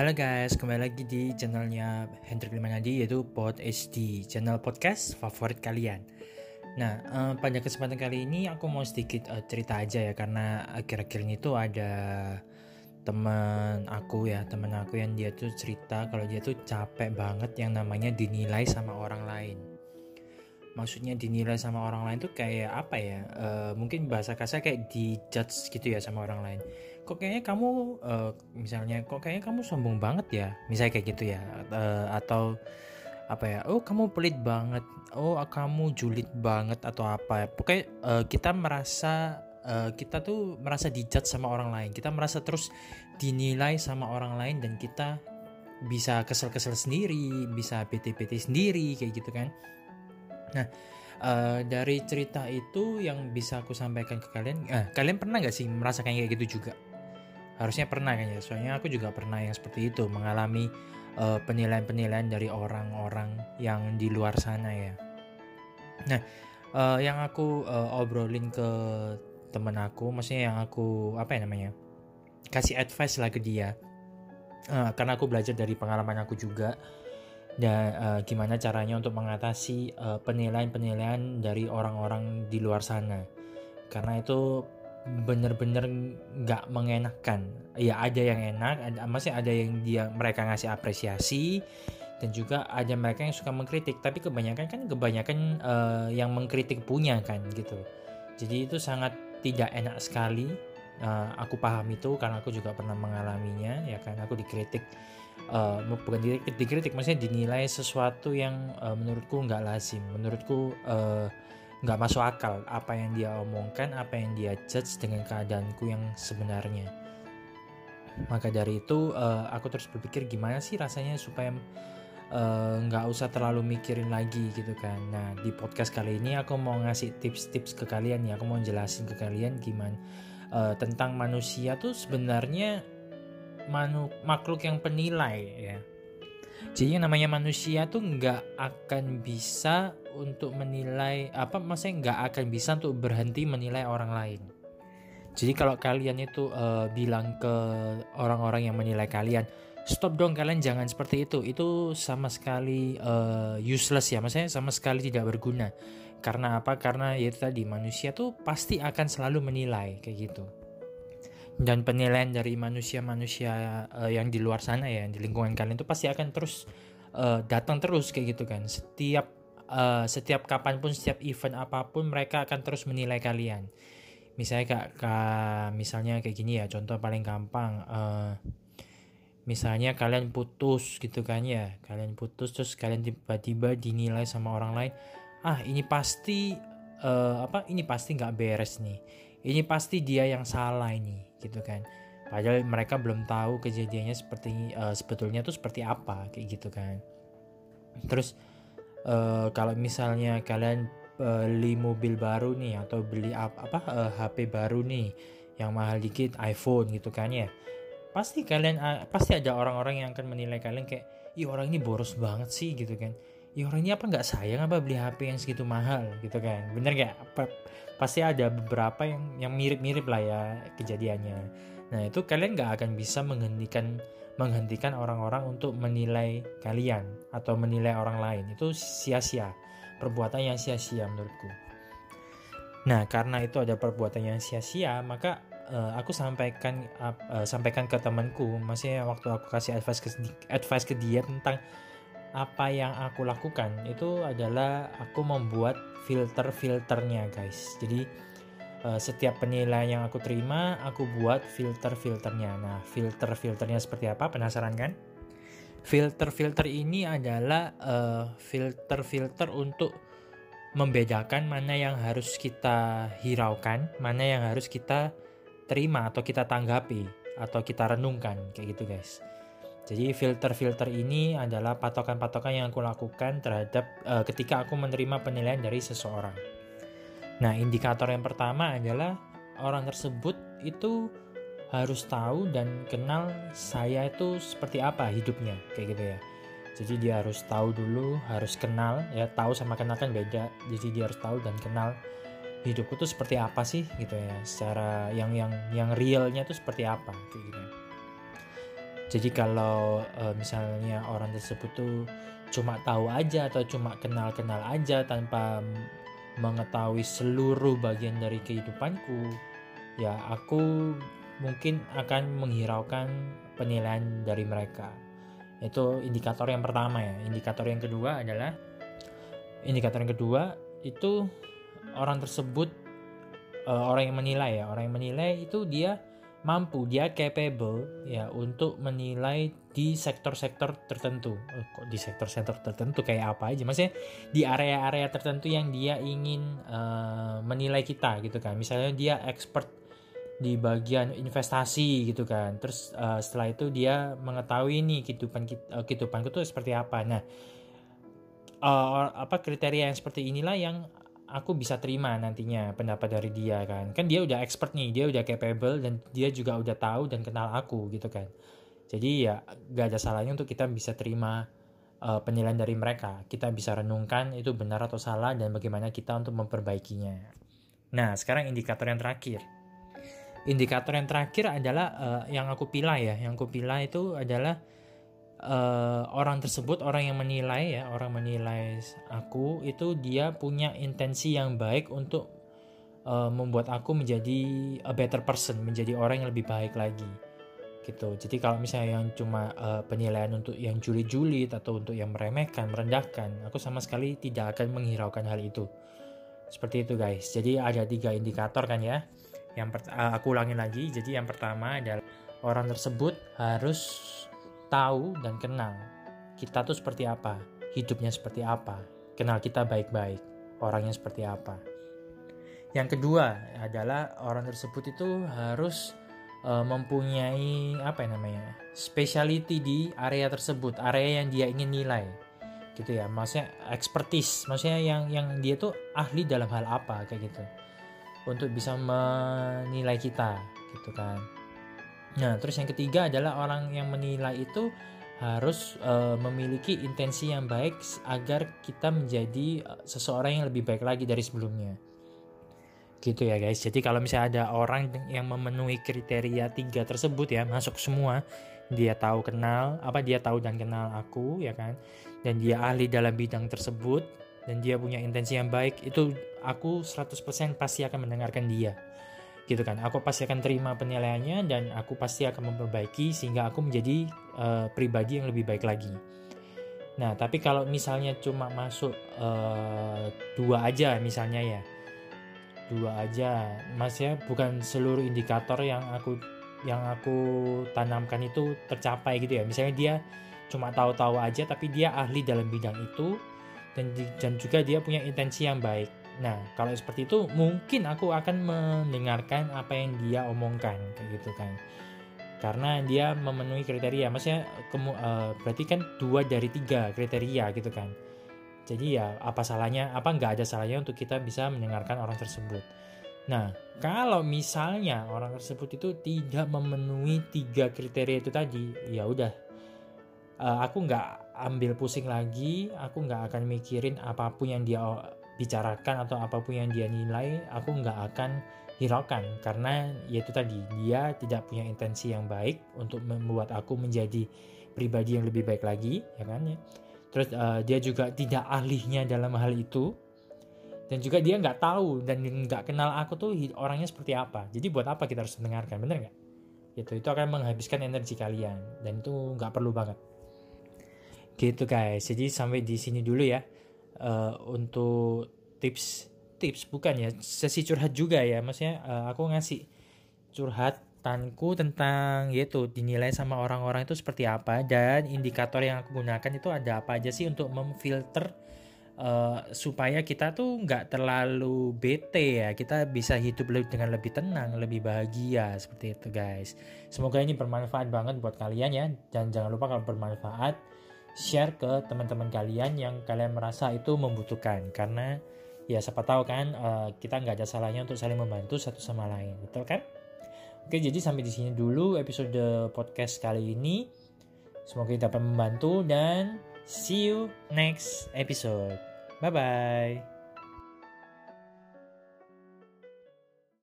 Halo guys, kembali lagi di channelnya Hendrik Limanadi yaitu Pod HD, channel podcast favorit kalian. Nah, uh, pada kesempatan kali ini aku mau sedikit uh, cerita aja ya karena akhir-akhir ini tuh ada teman aku ya, teman aku yang dia tuh cerita kalau dia tuh capek banget yang namanya dinilai sama orang lain. Maksudnya dinilai sama orang lain tuh kayak apa ya? Uh, mungkin bahasa kasar kayak dijudge gitu ya sama orang lain kok kayaknya kamu uh, misalnya kok kayaknya kamu sombong banget ya? Misalnya kayak gitu ya uh, atau apa ya? Oh kamu pelit banget. Oh kamu julid banget atau apa ya? Pokoknya uh, kita merasa uh, kita tuh merasa dijat sama orang lain. Kita merasa terus dinilai sama orang lain dan kita bisa kesel-kesel sendiri bisa PT-PT sendiri kayak gitu kan. Nah uh, dari cerita itu yang bisa aku sampaikan ke kalian uh, kalian pernah nggak sih merasakan kayak gitu juga harusnya pernah kan ya soalnya aku juga pernah yang seperti itu mengalami penilaian eh, penilaian-penilaian dari orang-orang yang di luar sana ya. Nah uh, yang aku uh, obrolin ke temen aku maksudnya yang aku apa ya namanya kasih advice lah ke dia. Uh, karena aku belajar dari pengalaman aku juga. Dan uh, gimana caranya untuk mengatasi penilaian-penilaian dari orang-orang di luar sana. Karena itu bener-bener nggak mengenakan ya ada yang enak ada masih ada yang dia mereka ngasih apresiasi dan juga ada mereka yang suka mengkritik. Tapi kebanyakan kan kebanyakan uh, yang mengkritik punya kan gitu. Jadi itu sangat tidak enak sekali uh, aku paham itu karena aku juga pernah mengalaminya ya kan. Aku dikritik uh, bukan dikritik, dikritik maksudnya dinilai sesuatu yang uh, menurutku nggak lazim. Menurutku uh, nggak masuk akal apa yang dia omongkan, apa yang dia judge dengan keadaanku yang sebenarnya. Maka dari itu uh, aku terus berpikir gimana sih rasanya supaya eh, nggak uh, usah terlalu mikirin lagi gitu kan. Nah di podcast kali ini aku mau ngasih tips-tips ke kalian ya, aku mau jelasin ke kalian gimana uh, tentang manusia tuh sebenarnya manu makhluk yang penilai ya jadi yang namanya manusia tuh nggak akan bisa untuk menilai apa maksudnya nggak akan bisa untuk berhenti menilai orang lain. Jadi kalau kalian itu uh, bilang ke orang-orang yang menilai kalian, stop dong kalian jangan seperti itu. Itu sama sekali uh, useless ya, maksudnya sama sekali tidak berguna. Karena apa? Karena ya tadi manusia tuh pasti akan selalu menilai kayak gitu dan penilaian dari manusia-manusia uh, yang di luar sana ya di lingkungan kalian itu pasti akan terus uh, datang terus kayak gitu kan. Setiap uh, setiap kapan pun setiap event apa pun mereka akan terus menilai kalian. Misalnya kak, kak misalnya kayak gini ya contoh paling gampang uh, misalnya kalian putus gitu kan ya. Kalian putus terus kalian tiba-tiba dinilai sama orang lain ah ini pasti uh, apa ini pasti nggak beres nih ini pasti dia yang salah ini gitu kan. Padahal mereka belum tahu kejadiannya seperti uh, sebetulnya tuh seperti apa kayak gitu kan. Terus uh, kalau misalnya kalian beli mobil baru nih atau beli apa, apa uh, HP baru nih yang mahal dikit iPhone gitu kan ya pasti kalian uh, pasti ada orang-orang yang akan menilai kalian kayak ih orang ini boros banget sih gitu kan ya orang ini apa nggak sayang apa beli HP yang segitu mahal? Gitu kan. Bener gak pasti ada beberapa yang yang mirip-mirip lah ya kejadiannya. Nah itu kalian nggak akan bisa menghentikan menghentikan orang-orang untuk menilai kalian atau menilai orang lain. Itu sia-sia. Perbuatan yang sia-sia menurutku. Nah karena itu ada perbuatan yang sia-sia maka uh, aku sampaikan uh, sampaikan ke temanku. Maksudnya waktu aku kasih advice ke advice ke dia tentang apa yang aku lakukan itu adalah aku membuat filter-filternya guys. Jadi uh, setiap penilaian yang aku terima aku buat filter-filternya. Nah filter-filternya seperti apa? Penasaran kan? Filter-filter ini adalah uh, filter-filter untuk membedakan mana yang harus kita hiraukan mana yang harus kita terima atau kita tanggapi atau kita renungkan kayak gitu guys jadi filter-filter ini adalah patokan-patokan yang aku lakukan terhadap uh, ketika aku menerima penilaian dari seseorang. Nah, indikator yang pertama adalah orang tersebut itu harus tahu dan kenal saya itu seperti apa hidupnya, kayak gitu ya. Jadi dia harus tahu dulu, harus kenal, ya tahu sama kenal kan beda. Jadi dia harus tahu dan kenal hidupku tuh seperti apa sih gitu ya, secara yang yang yang realnya tuh seperti apa, kayak gitu. Jadi kalau uh, misalnya orang tersebut tuh cuma tahu aja atau cuma kenal-kenal aja tanpa mengetahui seluruh bagian dari kehidupanku ya aku mungkin akan menghiraukan penilaian dari mereka. Itu indikator yang pertama ya. Indikator yang kedua adalah indikator yang kedua itu orang tersebut uh, orang yang menilai ya. Orang yang menilai itu dia mampu dia capable ya untuk menilai di sektor-sektor tertentu. Oh, kok di sektor-sektor tertentu? Kayak apa aja? Maksudnya di area-area tertentu yang dia ingin uh, menilai kita gitu kan. Misalnya dia expert di bagian investasi gitu kan. Terus uh, setelah itu dia mengetahui nih kehidupan uh, kehidupanku tuh seperti apa. Nah uh, apa kriteria yang seperti inilah yang aku bisa terima nantinya pendapat dari dia kan. Kan dia udah expert nih dia udah capable dan dia juga udah tahu dan kenal aku gitu kan. Jadi ya gak ada salahnya untuk kita bisa terima uh, penilaian dari mereka. Kita bisa renungkan itu benar atau salah dan bagaimana kita untuk memperbaikinya. Nah sekarang indikator yang terakhir. Indikator yang terakhir adalah uh, yang aku pilih ya. Yang aku pilih itu adalah uh, orang tersebut orang yang menilai ya orang menilai aku itu dia punya intensi yang baik untuk uh, membuat aku menjadi a better person menjadi orang yang lebih baik lagi gitu. Jadi kalau misalnya yang cuma uh, penilaian untuk yang juli-juli atau untuk yang meremehkan merendahkan aku sama sekali tidak akan menghiraukan hal itu. Seperti itu guys. Jadi ada tiga indikator kan ya. Yang aku ulangi lagi. Jadi yang pertama adalah orang tersebut harus tahu dan kenal kita tuh seperti apa, hidupnya seperti apa, kenal kita baik-baik, orangnya seperti apa. Yang kedua adalah orang tersebut itu harus uh, mempunyai apa ya namanya speciality di area tersebut, area yang dia ingin nilai, gitu ya. Maksudnya expertise, maksudnya yang yang dia tuh ahli dalam hal apa kayak gitu, untuk bisa menilai kita, gitu kan. Nah, terus yang ketiga adalah orang yang menilai itu harus uh, memiliki intensi yang baik agar kita menjadi uh, seseorang yang lebih baik lagi dari sebelumnya. Gitu ya guys. Jadi kalau misalnya ada orang yang memenuhi kriteria tiga tersebut ya, masuk semua, dia tahu kenal, apa dia tahu dan kenal aku ya kan, dan dia ahli dalam bidang tersebut dan dia punya intensi yang baik, itu aku 100% pasti akan mendengarkan dia gitu kan. Aku pasti akan terima penilaiannya dan aku pasti akan memperbaiki sehingga aku menjadi uh, pribadi yang lebih baik lagi. Nah tapi kalau misalnya cuma masuk uh, dua aja misalnya ya. Dua aja. Maksudnya bukan seluruh indikator yang aku yang aku tanamkan itu tercapai gitu ya. Misalnya dia cuma tahu-tahu aja tapi dia ahli dalam bidang itu dan dan juga dia punya intensi yang baik Nah, kalau seperti itu mungkin aku akan mendengarkan apa yang dia omongkan gitu kan. Karena dia memenuhi kriteria, maksudnya kemu, uh, berarti kan dua dari tiga kriteria gitu kan. Jadi ya apa salahnya, apa nggak ada salahnya untuk kita bisa mendengarkan orang tersebut. Nah, kalau misalnya orang tersebut itu tidak memenuhi tiga kriteria itu tadi, ya udah, uh, aku nggak ambil pusing lagi, aku nggak akan mikirin apa pun yang dia bicarakan atau apa pun yang dia nilai aku nggak akan hiraukan. Karena yaitu tadi dia tidak punya intensi yang baik untuk membuat aku menjadi pribadi yang lebih baik lagi ya kan? Ya terus uh, dia juga tidak ahlinya dalam hal itu. Dan juga dia nggak tahu dan nggak kenal aku tuh orangnya seperti apa. Jadi buat apa kita harus mendengarkan bener nggak? Gitu itu akan menghabiskan energi kalian dan itu nggak perlu banget. Gitu guys. Jadi sampai di sini dulu ya uh, untuk tips tips bukan ya sesi curhat juga ya maksudnya uh, aku ngasih curhatanku tentang yaitu dinilai sama orang-orang itu seperti apa dan indikator yang aku gunakan itu ada apa aja sih untuk memfilter uh, supaya kita tuh nggak terlalu bete ya kita bisa hidup lebih dengan lebih tenang lebih bahagia seperti itu guys. Semoga ini bermanfaat banget buat kalian ya dan jangan lupa kalau bermanfaat share ke teman-teman kalian yang kalian merasa itu membutuhkan. Karena ya siapa tahu kan uh, kita nggak ada salahnya untuk saling membantu satu sama lain. Betul kan? Oke jadi sampai di sini dulu episode podcast kali ini. Semoga dapat membantu dan see you next episode. Bye bye